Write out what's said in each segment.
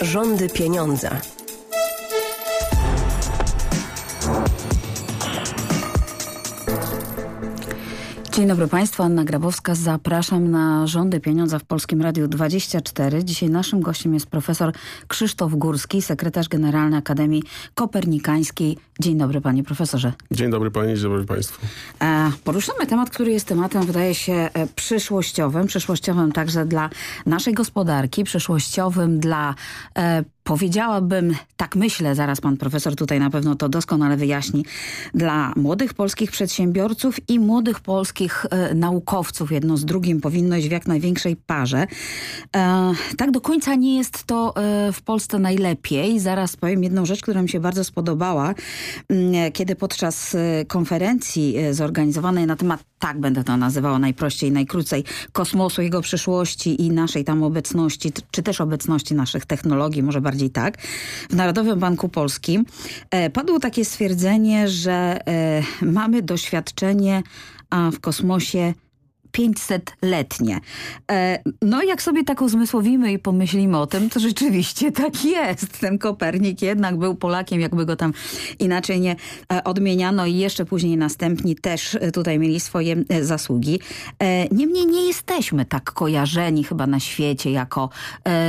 Rządy pieniądza. Dzień dobry Państwu, Anna Grabowska. Zapraszam na Rządy Pieniądza w Polskim Radiu 24. Dzisiaj naszym gościem jest profesor Krzysztof Górski, sekretarz generalny Akademii Kopernikańskiej. Dzień dobry panie profesorze. Dzień dobry pani, dzień dobry państwu. E, poruszamy temat, który jest tematem, wydaje się, e, przyszłościowym. Przyszłościowym także dla naszej gospodarki, przyszłościowym dla e, powiedziałabym, tak myślę, zaraz pan profesor tutaj na pewno to doskonale wyjaśni, dla młodych polskich przedsiębiorców i młodych polskich e, naukowców. Jedno z drugim powinno iść w jak największej parze. E, tak do końca nie jest to e, w Polsce najlepiej. Zaraz powiem jedną rzecz, która mi się bardzo spodobała, mm, kiedy podczas e, konferencji e, zorganizowanej na temat, tak będę to nazywała najprościej, najkrócej, kosmosu, jego przyszłości i naszej tam obecności, czy też obecności naszych technologii, może bardziej tak, w Narodowym Banku Polskim e, padło takie stwierdzenie, że e, mamy doświadczenie w kosmosie 500-letnie. E, no jak sobie tak uzmysłowimy i pomyślimy o tym, to rzeczywiście tak jest. Ten Kopernik jednak był Polakiem, jakby go tam inaczej nie e, odmieniano i jeszcze później następni też e, tutaj mieli swoje zasługi. Niemniej nie jesteśmy tak kojarzeni chyba na świecie jako,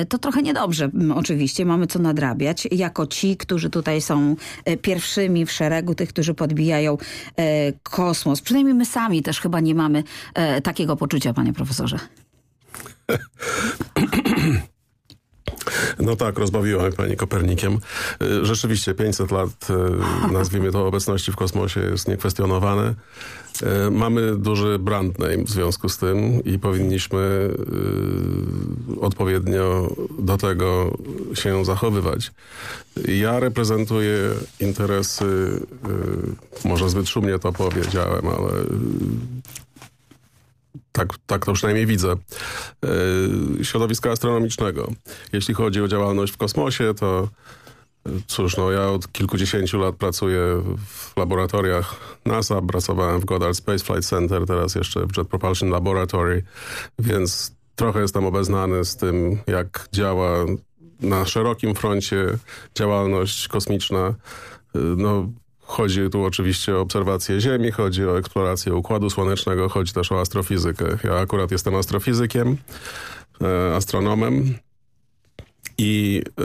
to trochę niedobrze oczywiście, mamy co nadrabiać, jako ci, którzy tutaj są pierwszymi w szeregu tych, którzy podbijają kosmos. Przynajmniej my sami też chyba nie mamy takiego poczucia, panie profesorze? No tak, rozbawiła mnie pani Kopernikiem. Y, rzeczywiście 500 lat, y, nazwijmy to, obecności w kosmosie jest niekwestionowane. Y, mamy duży brand name w związku z tym i powinniśmy odpowiednio do tego się zachowywać. Ja reprezentuję interesy, może zbyt szumnie to powiedziałem, ale tak, tak to przynajmniej widzę, yy, środowiska astronomicznego. Jeśli chodzi o działalność w kosmosie, to e, cóż, no ja od kilkudziesięciu lat pracuję w laboratoriach NASA, pracowałem w Goddard Space Flight Center, teraz jeszcze w Jet Propulsion Laboratory, więc trochę jestem obeznany z tym, jak działa na szerokim froncie działalność kosmiczna. No, Chodzi tu oczywiście o obserwację Ziemi, chodzi o eksplorację Układu Słonecznego, chodzi też o astrofizykę. Ja akurat jestem astrofizykiem, e, astronomem i e,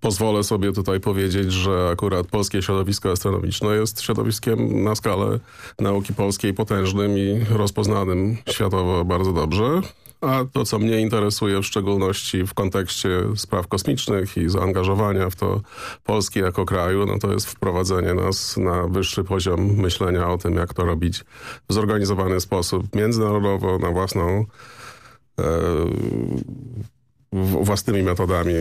pozwolę sobie tutaj powiedzieć, że akurat polskie środowisko astronomiczne jest środowiskiem na skalę nauki polskiej potężnym i rozpoznanym światowo bardzo dobrze. A to, co mnie interesuje w szczególności w kontekście spraw kosmicznych i zaangażowania w to Polski jako kraju, no to jest wprowadzenie nas na wyższy poziom myślenia o tym, jak to robić w zorganizowany sposób międzynarodowo, na własną e, własnymi metodami,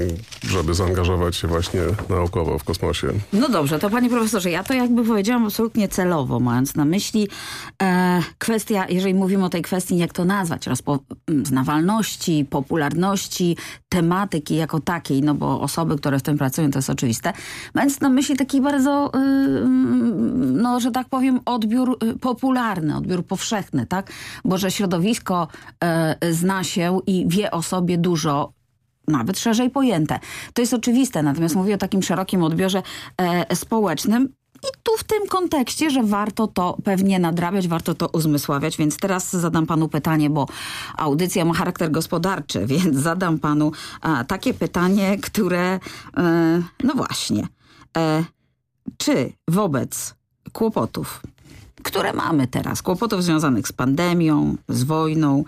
żeby zaangażować się właśnie naukowo w kosmosie. No dobrze, to panie profesorze, ja to jakby powiedziałam absolutnie celowo, mając na myśli e, kwestia, jeżeli mówimy o tej kwestii, jak to nazwać, rozpoznawalności, popularności, tematyki jako takiej, no bo osoby, które w tym pracują, to jest oczywiste, mając na myśli taki bardzo, y, no że tak powiem, odbiór y, popularny, odbiór powszechny, tak? Bo że środowisko y, zna się i wie o sobie dużo, nawet szerzej pojęte. To jest oczywiste, natomiast mówię o takim szerokim odbiorze e, społecznym. I tu w tym kontekście, że warto to pewnie nadrabiać, warto to uzmysławiać, więc teraz zadam panu pytanie, bo audycja ma charakter gospodarczy, więc zadam panu a, takie pytanie, które, e, no właśnie, e, czy wobec kłopotów które mamy teraz. Kłopotów związanych z pandemią, z wojną,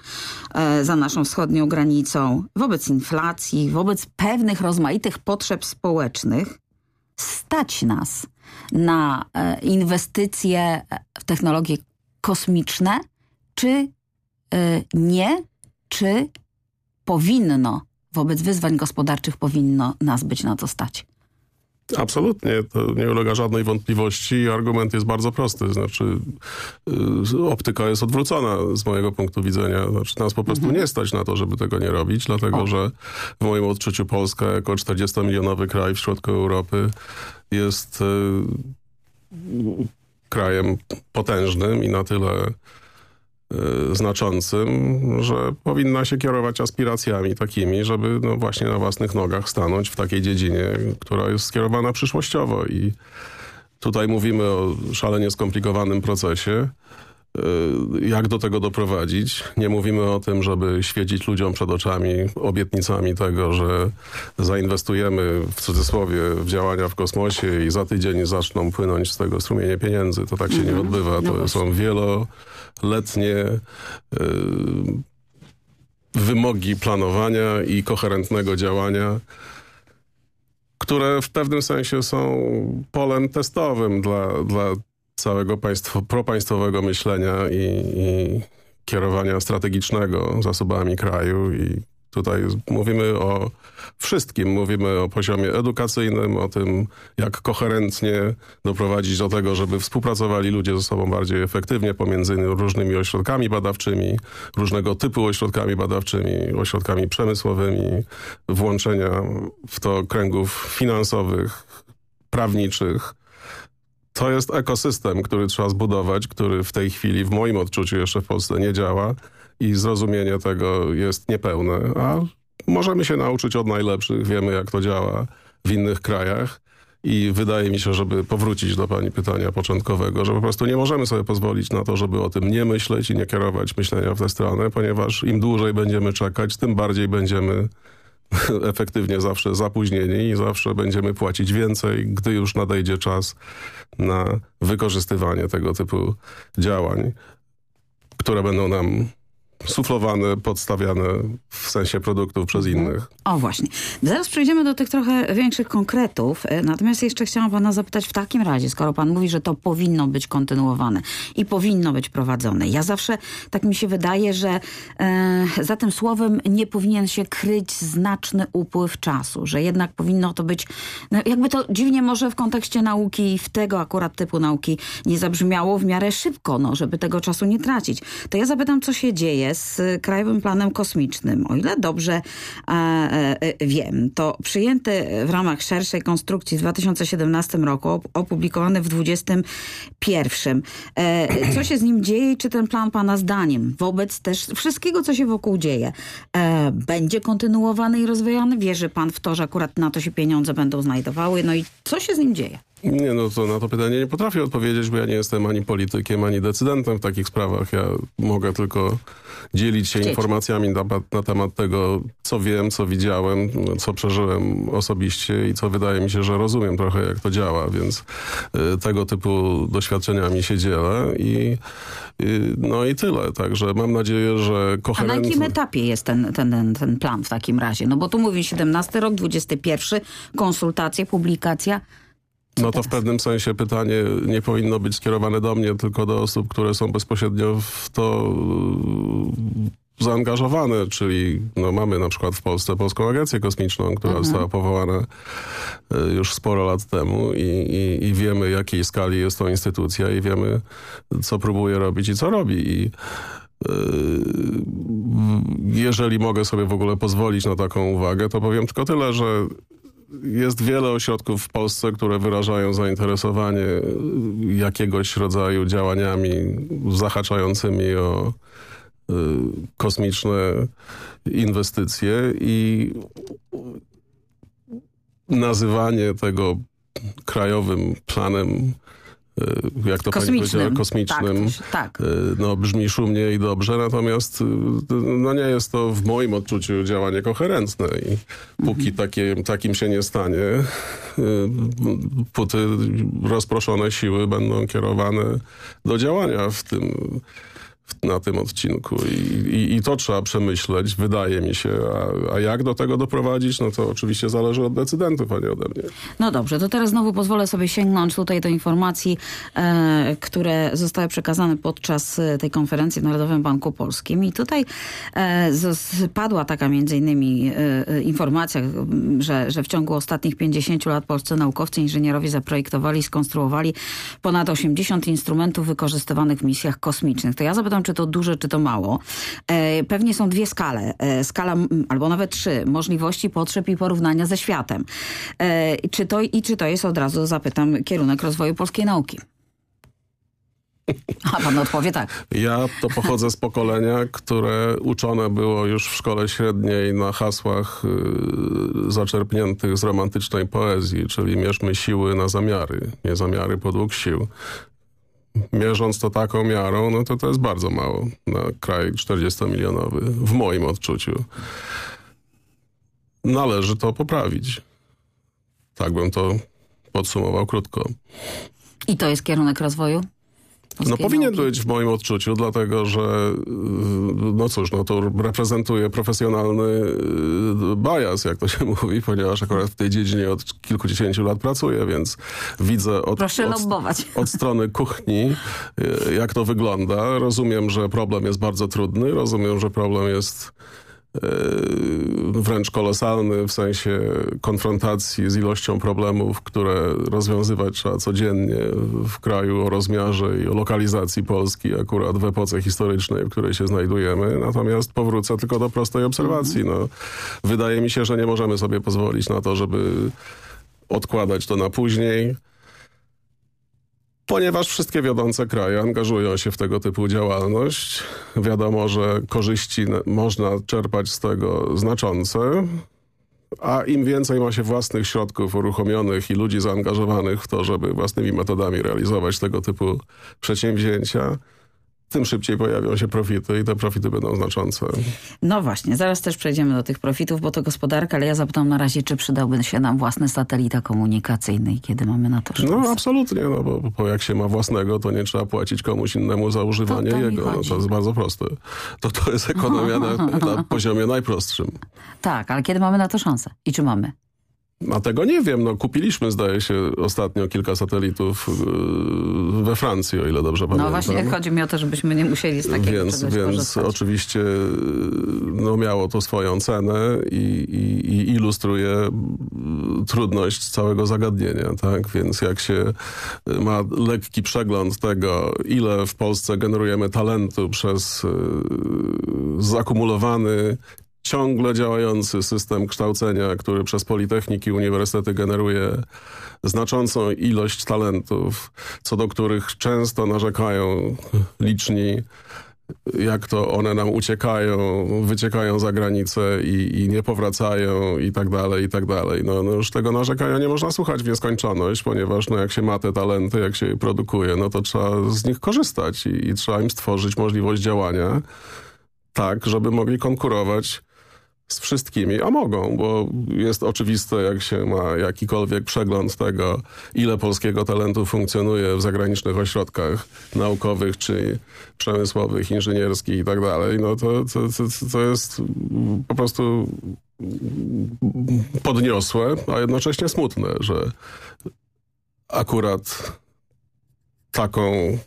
e, za naszą wschodnią granicą, wobec inflacji, wobec pewnych rozmaitych potrzeb społecznych, stać nas na e, inwestycje w technologie kosmiczne, czy e, nie, czy powinno, wobec wyzwań gospodarczych powinno nas być na to stać? Absolutnie, to nie ulega żadnej wątpliwości. Argument jest bardzo prosty, znaczy y, optyka jest odwrócona z mojego punktu widzenia. Znaczy nas po prostu mhm. nie stać na to, żeby tego nie robić, dlatego o. że w moim odczuciu Polska jako 40-milionowy kraj w środku Europy jest y, krajem potężnym i na tyle znaczącym, że powinna się kierować aspiracjami takimi, żeby no właśnie na własnych nogach stanąć w takiej dziedzinie, która jest skierowana przyszłościowo. I tutaj mówimy o szalenie skomplikowanym procesie, Y, jak do tego doprowadzić. Nie mówimy o tym, żeby świecić ludziom przed oczami obietnicami tego, że zainwestujemy w cudzysłowie w działania w kosmosie i za tydzień zaczną płynąć z tego strumienie pieniędzy. To tak się nie mhm. odbywa. No to są wieloletnie y, wymogi planowania i koherentnego działania które w pewnym sensie są polem testowym dla, dla całego państwo, propaństwowego myślenia i, i kierowania strategicznego zasobami kraju i tutaj mówimy o wszystkim. Mówimy o poziomie edukacyjnym, o tym, jak koherentnie doprowadzić do tego, żeby współpracowali ludzie ze sobą bardziej efektywnie pomiędzy różnymi ośrodkami badawczymi, różnego typu ośrodkami badawczymi, ośrodkami przemysłowymi, włączenia w to kręgów finansowych, prawniczych, to jest ekosystem, który trzeba zbudować, który w tej chwili w moim odczuciu jeszcze w Polsce nie działa i zrozumienie tego jest niepełne, a możemy się nauczyć od najlepszych, wiemy jak to działa w innych krajach i wydaje mi się, żeby powrócić do pani pytania początkowego, że po prostu nie możemy sobie pozwolić na to, żeby o tym nie myśleć i nie kierować myślenia w tę stronę, ponieważ im dłużej będziemy czekać, tym bardziej będziemy efektywnie zawsze zapóźnieni i zawsze będziemy płacić więcej, gdy już nadejdzie czas na wykorzystywanie tego typu działań, które będą nam suflowane, podstawiane w sensie produktów przez mhm. innych. O właśnie. Zaraz przejdziemy do tych trochę większych konkretów. E, natomiast jeszcze chciałam pana zapytać w takim razie, skoro pan mówi, że to powinno być kontynuowane i powinno być prowadzone. Ja zawsze, tak mi się wydaje, że e, za tym słowem nie powinien się kryć znaczny upływ czasu, że jednak powinno to być, no jakby to dziwnie może w kontekście nauki i w tego akurat typu nauki nie zabrzmiało w miarę szybko, no, żeby tego czasu nie tracić. To ja zapytam, co się dzieje z Krajowym Planem Kosmicznym. O ile dobrze e, e, wiem, to przyjęty w ramach szerszej konstrukcji w 2017 roku, opublikowany w 2021. E, co się z nim dzieje czy ten plan pana zdaniem wobec też wszystkiego, co się wokół dzieje, e, będzie kontynuowany i rozwijany? Wierzy pan w to, że akurat na to się pieniądze będą znajdowały? No i co się z nim dzieje? Nie, no to na to pytanie nie potrafię odpowiedzieć, bo ja nie jestem ani politykiem, ani decydentem w takich sprawach. Ja mogę tylko dzielić się informacjami na, na, temat tego, co wiem, co widziałem, co przeżyłem osobiście i co wydaje mi się, że rozumiem trochę, jak to działa, więc y, tego typu doświadczeniami się dzielę i y, no i tyle. Także mam nadzieję, że koherentny... A na jakim etapie jest ten, ten, ten, ten plan w takim razie? No bo tu mówi 17 rok, 21, konsultacje, publikacja. No to w pewnym sensie pytanie nie powinno być skierowane do mnie, tylko do osób, które są bezpośrednio w to e, zaangażowane, czyli no mamy na przykład w Polsce Polską Agencję Kosmiczną, która mhm. została powołana e, już sporo lat temu i, i, i, wiemy jakiej skali jest to instytucja i wiemy co próbuje robić i co robi. I e, jeżeli mogę sobie w ogóle pozwolić na taką uwagę, to powiem tylko tyle, że jest wiele ośrodków w Polsce, które wyrażają zainteresowanie jakiegoś rodzaju działaniami zahaczającymi o y, kosmiczne inwestycje i nazywanie tego krajowym planem jak to pani powiedziała, kosmicznym. Tak, tak. No, brzmi szumnie i dobrze, natomiast y, no, nie jest to w moim odczuciu działanie koherentne i póki mhm. takie, takim się nie stanie, póty rozproszone siły będą kierowane do działania w tym na tym odcinku I, i, i, to trzeba przemyśleć, wydaje mi się. A, a, jak do tego doprowadzić, no to oczywiście zależy od decydentów, a nie ode mnie. No dobrze, to teraz znowu pozwolę sobie sięgnąć tutaj do informacji, e, które zostały przekazane podczas e, tej konferencji w Narodowym Banku Polskim. I tutaj e, padła taka między innymi e, e, informacja, że, że w ciągu ostatnich 50 lat polscy naukowcy, inżynierowie zaprojektowali, skonstruowali ponad 80 instrumentów wykorzystywanych w misjach kosmicznych. To ja zapytam czy to duże, czy to mało. E, pewnie są dwie skale. E, skala, albo nawet trzy, możliwości, potrzeb i porównania ze światem. E, czy to, I czy to jest, od razu zapytam, kierunek rozwoju polskiej nauki? A pan odpowie tak. Ja to pochodzę z pokolenia, które uczone było już w szkole średniej na hasłach y, zaczerpniętych z romantycznej poezji, czyli mierzmy siły na zamiary, nie zamiary podług sił. Mierząc to taką miarą, no to to jest bardzo mało na kraj 40-milionowy, w moim odczuciu. Należy to poprawić. Tak bym to podsumował krótko. I to jest kierunek rozwoju? No powinien nauki? być w moim odczuciu, dlatego że no cóż, no to reprezentuje profesjonalny y, bias, jak to się mówi, ponieważ akurat w tej dziedzinie od kilkudziesięciu lat pracuję, więc widzę od, od, od strony kuchni, y, jak to wygląda. Rozumiem, że problem jest bardzo trudny, rozumiem, że problem jest wręcz kolosalny w sensie konfrontacji z ilością problemów, które rozwiązywać trzeba codziennie w kraju o rozmiarze i o lokalizacji Polski akurat w epoce historycznej, w której się znajdujemy. Natomiast powrócę tylko do prostej obserwacji. No, wydaje mi się, że nie możemy sobie pozwolić na to, żeby odkładać to na później ponieważ wszystkie wiodące kraje angażują się w tego typu działalność. Wiadomo, że korzyści można czerpać z tego znaczące, a im więcej ma się własnych środków uruchomionych i ludzi zaangażowanych w to, żeby własnymi metodami realizować tego typu przedsięwzięcia, tym szybciej pojawią się profity i te profity będą znaczące. No właśnie, zaraz też przejdziemy do tych profitów, bo to gospodarka, ale ja zapytam na razie, czy przydałby się nam własny satelita komunikacyjny i kiedy mamy na to szansę? No absolutnie, no bo, bo jak się ma własnego, to nie trzeba płacić komuś innemu za używanie jego. No, to jest bardzo proste. To, to jest ekonomia na, na poziomie najprostszym. Tak, ale kiedy mamy na to szansę? I czy mamy? A tego nie wiem. No, kupiliśmy, zdaje się, ostatnio kilka satelitów yy, we Francji, o ile dobrze no pamiętam. No właśnie, chodzi mi o to, żebyśmy nie musieli z takiego Więc, więc korzystać. oczywiście no, miało to swoją cenę i, i, i, ilustruje trudność całego zagadnienia. Tak? Więc jak się ma lekki przegląd tego, ile w Polsce generujemy talentu przez yy, zakumulowany ciągle działający system kształcenia, który przez Politechniki Uniwersytety generuje znaczącą ilość talentów, co do których często narzekają liczni jak to one nam uciekają, wyciekają za granicę i, i, nie powracają i tak dalej, i tak dalej. No, no, już tego narzekania nie można słuchać w nieskończoność, ponieważ no, jak się ma te talenty, jak się je produkuje, no to trzeba z nich korzystać i, i trzeba im stworzyć możliwość działania tak, żeby mogli konkurować z wszystkimi, a mogą, bo jest oczywiste, jak się ma jakikolwiek przegląd tego, ile polskiego talentu funkcjonuje w zagranicznych ośrodkach naukowych, czy przemysłowych, inżynierskich i tak dalej, no to, to, to, to jest po prostu podniosłe, a jednocześnie smutne, że akurat taką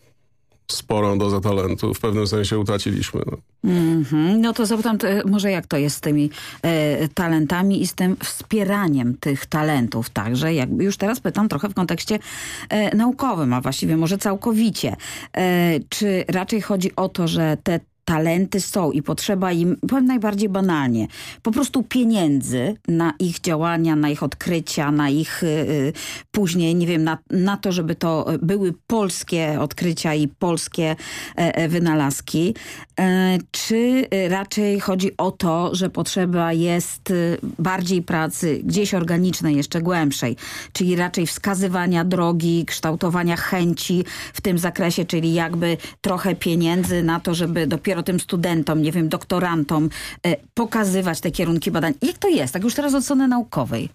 sporą dozę talentu w pewnym sensie utraciliśmy. No, mm -hmm. no to zapytam może jak to jest z tymi e, talentami i z tym wspieraniem tych talentów także. Jakby już teraz pytam trochę w kontekście e, naukowym, a właściwie może całkowicie. E, czy raczej chodzi o to, że te talenty są i potrzeba im, powiem najbardziej banalnie, po prostu pieniędzy na ich działania, na ich odkrycia, na ich y, y później, nie wiem, na, na to, żeby to były polskie odkrycia i polskie e, e wynalazki. E, czy raczej chodzi o to, że potrzeba jest y, bardziej pracy gdzieś organicznej, jeszcze głębszej, czyli raczej wskazywania drogi, kształtowania chęci w tym zakresie, czyli jakby trochę pieniędzy na to, żeby dopiero tym studentom, nie wiem, doktorantom e, pokazywać te kierunki badań. Jak to jest, tak już teraz od strony naukowej?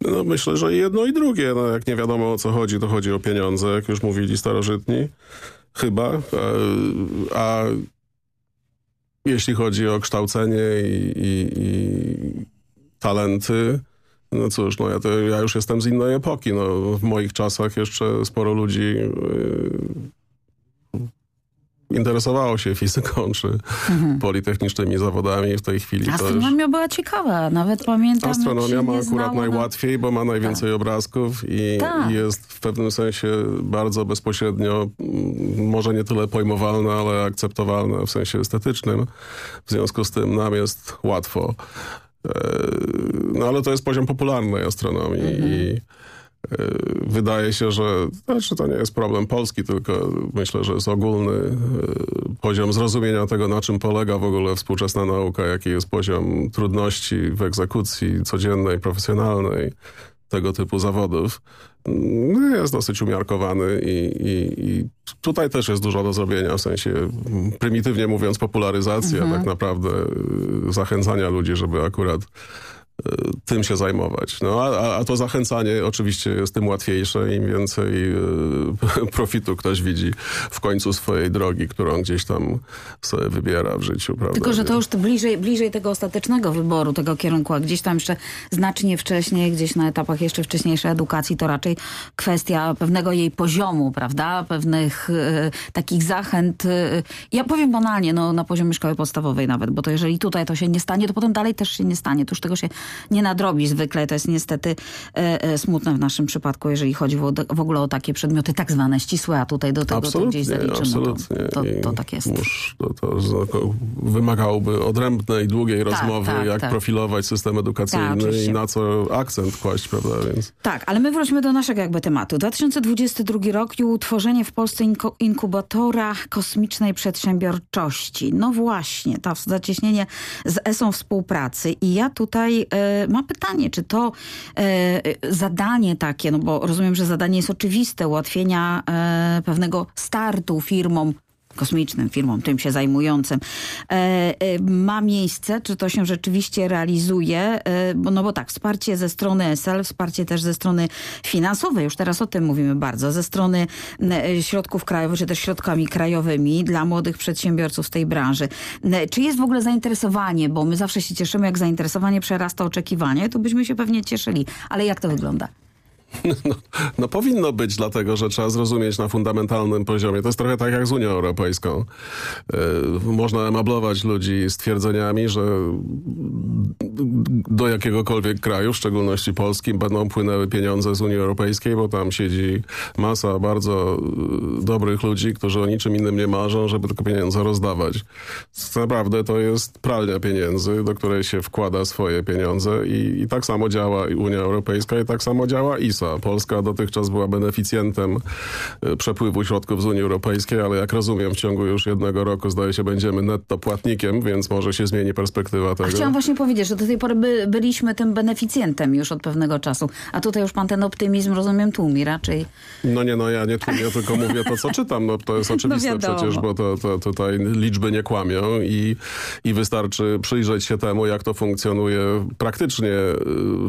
No, myślę, że jedno i drugie. No, jak nie wiadomo o co chodzi, to chodzi o pieniądze, jak już mówili starożytni. Chyba. A, e, a jeśli chodzi o kształcenie i, i, i talenty, no cóż, no ja, to, ja już jestem z innej epoki. No, w moich czasach jeszcze sporo ludzi... Interesowało się fizyką czy mhm. politechnicznymi zawodami w tej chwili. Astronomia była ciekawa, nawet pamiętam. Astronomia ma akurat najłatwiej, bo ma najwięcej tak. obrazków i, tak. jest w pewnym sensie bardzo bezpośrednio, może nie tyle pojmowalna, ale akceptowalna w sensie estetycznym. W związku z tym nam jest łatwo. E, no ale to jest poziom popularnej astronomii mhm. i Wydaje się, że znaczy to nie jest problem Polski, tylko myślę, że jest ogólny poziom zrozumienia tego, na czym polega w ogóle współczesna nauka, jaki jest poziom trudności w egzekucji codziennej, profesjonalnej tego typu zawodów. No, jest dosyć umiarkowany i, i, i, tutaj też jest dużo do zrobienia, w sensie prymitywnie mówiąc popularyzacja mhm. tak naprawdę zachęcania ludzi, żeby akurat tym się zajmować. No, a, a to zachęcanie oczywiście jest tym łatwiejsze, im więcej e, profitu ktoś widzi w końcu swojej drogi, którą gdzieś tam sobie wybiera w życiu. Prawda? Tylko, że to już bliżej, bliżej tego ostatecznego wyboru, tego kierunku, a gdzieś tam jeszcze znacznie wcześniej, gdzieś na etapach jeszcze wcześniejszej edukacji, to raczej kwestia pewnego jej poziomu, prawda? Pewnych e, takich zachęt. E, ja powiem banalnie, no, na poziomie szkoły podstawowej nawet, bo to jeżeli tutaj to się nie stanie, to potem dalej też się nie stanie. To już tego się nie nadrobi zwykle. To jest niestety e, e, smutne w naszym przypadku, jeżeli chodzi w, ogóle o takie przedmioty tak zwane ścisłe, a tutaj do tego absolutnie, to gdzieś zaliczymy. Absolutnie. To, to, to tak jest. Musz, to, to, wymagałoby odrębnej, długiej tak, rozmowy, tak, jak tak. profilować system edukacyjny tak, i na co akcent kłaść, prawda? Więc... Tak, ale my wróćmy do naszego jakby tematu. 2022 rok i utworzenie w Polsce inkubatora kosmicznej przedsiębiorczości. No właśnie, to zacieśnienie z ESą współpracy i ja tutaj mam pytanie, czy to e, zadanie takie, no bo rozumiem, że zadanie jest oczywiste, ułatwienia e, pewnego startu firmom kosmicznym firmom, tym się zajmującym, e, e, ma miejsce, czy to się rzeczywiście realizuje, e, no bo tak, wsparcie ze strony SL, wsparcie też ze strony finansowej, już teraz o tym mówimy bardzo, ze strony środków krajowych, czy też środkami krajowymi dla młodych przedsiębiorców z tej branży. Czy jest w ogóle zainteresowanie, bo my zawsze się cieszymy, jak zainteresowanie przerasta oczekiwanie, to byśmy się pewnie cieszyli, ale jak to wygląda? No, no, powinno być, dlatego że trzeba zrozumieć na fundamentalnym poziomie. To jest trochę tak jak z Unią Europejską. Yy, można emablować ludzi stwierdzeniami, że do jakiegokolwiek kraju, w szczególności Polski, będą płynęły pieniądze z Unii Europejskiej, bo tam siedzi masa bardzo e, dobrych ludzi, którzy o niczym innym nie marzą, żeby tylko pieniądze rozdawać. Naprawdę to jest pralnia pieniędzy, do której się wkłada swoje pieniądze i, i tak samo działa Unia Europejska i tak samo działa ISA. Polska dotychczas była beneficjentem e, przepływu środków z Unii Europejskiej, ale jak rozumiem w ciągu już jednego roku zdaje się będziemy netto płatnikiem, więc może się zmieni perspektywa tego. A chciałam właśnie powiedzieć, że do tej pory by, byliśmy tym beneficjentem już od pewnego czasu, a tutaj już pan ten optymizm rozumiem tłumi raczej. No nie, no ja nie tłumię, tylko mówię to, co czytam. No to jest no oczywiste no przecież, bo to, to, tutaj liczby nie kłamią i, i wystarczy przyjrzeć się temu, jak to funkcjonuje praktycznie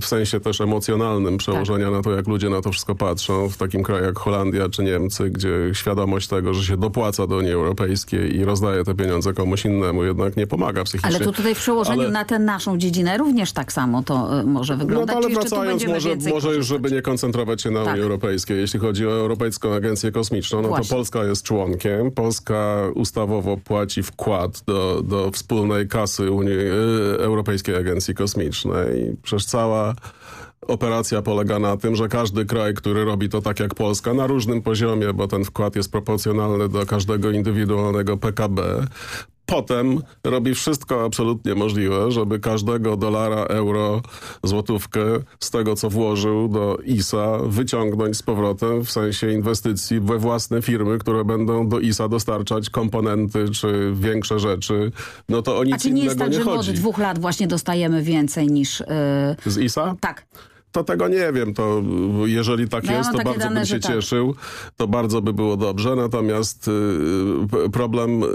w sensie też emocjonalnym przełożenia tak. na to, jak jak ludzie na to wszystko patrzą w takim kraju jak Holandia czy Niemcy, gdzie świadomość tego, że się dopłaca do Unii Europejskiej i rozdaje te pieniądze komuś innemu jednak nie pomaga psychicznie. Ale to tutaj w przełożeniu ale... na tę naszą dziedzinę również tak samo to y, może wyglądać. No ale wracając, może, może już, żeby nie koncentrować się na tak. Unii Europejskiej. Jeśli chodzi o Europejską Agencję Kosmiczną, no Właśnie. to Polska jest członkiem. Polska ustawowo płaci wkład do, do wspólnej kasy Unii, y, Europejskiej Agencji Kosmicznej. Przecież cała Operacja polega na tym, że każdy kraj, który robi to tak jak Polska, na różnym poziomie, bo ten wkład jest proporcjonalny do każdego indywidualnego PKB, potem robi wszystko absolutnie możliwe, żeby każdego dolara, euro, złotówkę z tego, co włożył do ISA wyciągnąć z powrotem w sensie inwestycji we własne firmy, które będą do ISA dostarczać komponenty czy większe rzeczy. No to o nic A czy nie jest tak, że od dwóch lat właśnie dostajemy więcej niż... Yy... Z ISA? Tak to tego nie wiem. To jeżeli tak no, jest, to bardzo dane, bym się tak. cieszył. To bardzo by było dobrze. Natomiast y, problem... Y,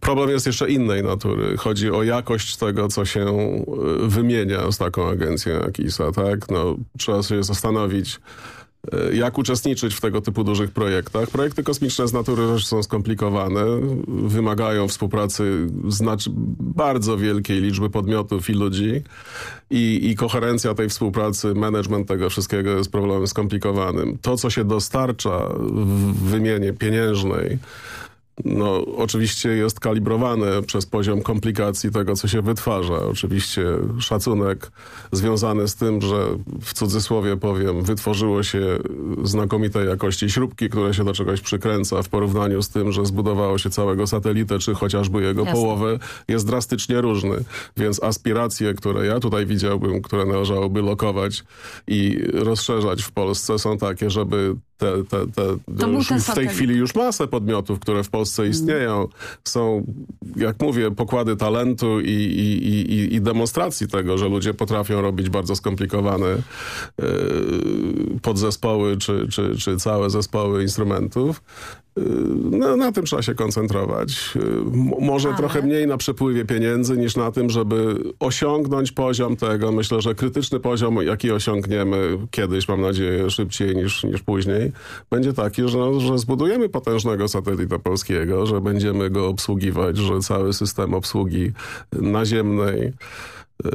problem jest jeszcze innej natury. Chodzi o jakość tego, co się y, wymienia z taką agencją jak ISA. Tak? No, trzeba się zastanowić, jak uczestniczyć w tego typu dużych projektach. Projekty kosmiczne z natury też są skomplikowane, wymagają współpracy znaczy bardzo wielkiej liczby podmiotów i ludzi i, i koherencja tej współpracy, management tego wszystkiego jest problemem skomplikowanym. To, co się dostarcza w wymianie pieniężnej, no, oczywiście jest kalibrowane przez poziom komplikacji tego, co się wytwarza. Oczywiście szacunek związany z tym, że w cudzysłowie powiem, wytworzyło się znakomitej jakości śrubki, które się do czegoś przykręca w porównaniu z tym, że zbudowało się całego satelitę, czy chociażby jego Jasne. połowę, jest drastycznie różny. Więc aspiracje, które ja tutaj widziałbym, które należałoby lokować i rozszerzać w Polsce są takie, żeby te, te, te, w tej chwili już masę podmiotów, które w Polsce istnieją. Są, jak mówię, pokłady talentu i, i, i, i- demonstracji tego, że ludzie potrafią robić bardzo skomplikowane yy, podzespoły czy, czy, czy całe zespoły instrumentów. No, na tym trzeba się koncentrować. M- Może Ale- trochę mniej na przepływie pieniędzy niż na tym, żeby osiągnąć poziom tego. Myślę, że krytyczny poziom, jaki osiągniemy kiedyś, mam nadzieję, szybciej niż, niż później, będzie taki, że, że zbudujemy potężnego satelita polskiego, że będziemy go obsługiwać, że cały system obsługi naziemnej, yy,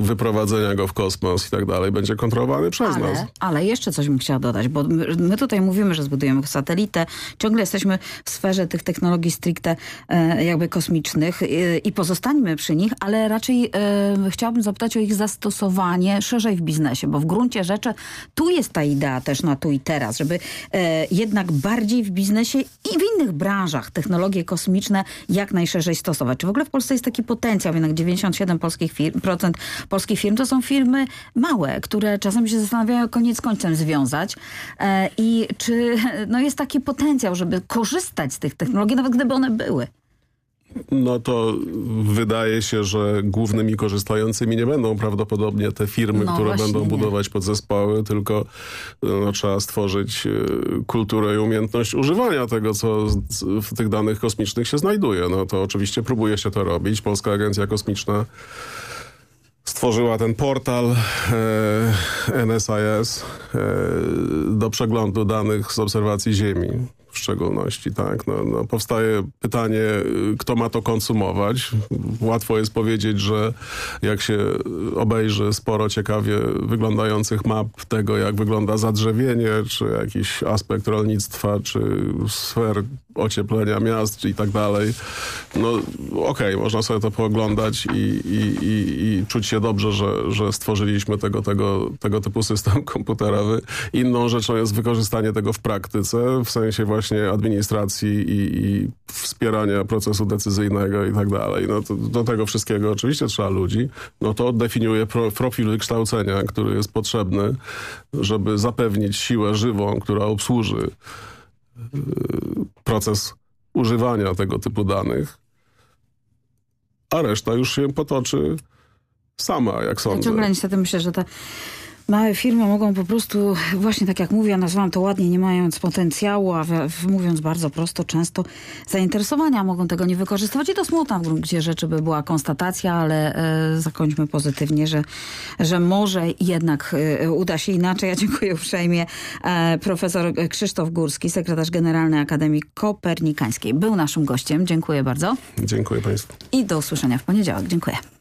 wyprowadzenia go w kosmos i tak dalej będzie kontrolowany przez nas. Ale, ale jeszcze coś bym chciała dodać, bo my, my tutaj mówimy, że zbudujemy satelitę, ciągle jesteśmy w sferze tych technologii stricte e, jakby kosmicznych e, i pozostańmy przy nich, ale raczej e, chciałabym zapytać o ich zastosowanie szerzej w biznesie, bo w gruncie rzeczy tu jest ta idea też na tu i teraz, żeby e, jednak bardziej w biznesie i w innych branżach technologie kosmiczne jak najszerzej stosować. Czy w ogóle w Polsce jest taki potencjał, jednak 97% polskich firm, procent polskich firm to są firmy małe, które czasem się zastanawiają, koniec końcem związać. E, I czy no, jest taki potencjał, żeby korzystać z tych technologii, nawet gdyby one były? No to wydaje się, że głównymi korzystającymi nie będą prawdopodobnie te firmy, No które będą nie. budować podzespoły, tylko no, trzeba stworzyć e, kulturę i umiejętność używania tego, co w tych danych kosmicznych się znajduje. No to oczywiście próbuje się to robić. Polska Agencja Kosmiczna stworzyła ten portal e, NSIS e, do przeglądu danych z obserwacji Ziemi w szczególności, tak. No, no, powstaje pytanie, kto ma to konsumować. Łatwo jest powiedzieć, że jak się obejrzy sporo ciekawie wyglądających map tego, jak wygląda zadrzewienie, czy jakiś aspekt rolnictwa, czy sfer ocieplenia miast i tak dalej. No okej, można sobie to pooglądać i, i, i, i czuć się dobrze, że, że stworzyliśmy tego, tego, tego typu system komputerowy. Inną rzeczą jest wykorzystanie tego w praktyce, w sensie właśnie administracji i, i wspierania procesu decyzyjnego i tak dalej. No to, do tego wszystkiego oczywiście trzeba ludzi. No to definiuje pro, profil wykształcenia, który jest potrzebny, żeby zapewnić siłę żywą, która obsłuży proces używania tego typu danych, a reszta już się potoczy sama, jak Ja sądzę. ciągle niestety myślę, że małe firmy mogą po prostu, właśnie tak jak mówię, nazwałam to ładnie, nie mając potencjału, a mówiąc bardzo prosto, często zainteresowania mogą tego nie wykorzystywać i to smutna w gruncie rzeczy by była konstatacja, ale e, zakończmy pozytywnie, że, że może jednak e, uda się inaczej. Ja dziękuję uprzejmie. E, profesor Krzysztof Górski, sekretarz generalny Akademii Kopernikańskiej był naszym gościem. Dziękuję bardzo Dziękuję Państwu. i do usłyszenia w poniedziałek. Dziękuję.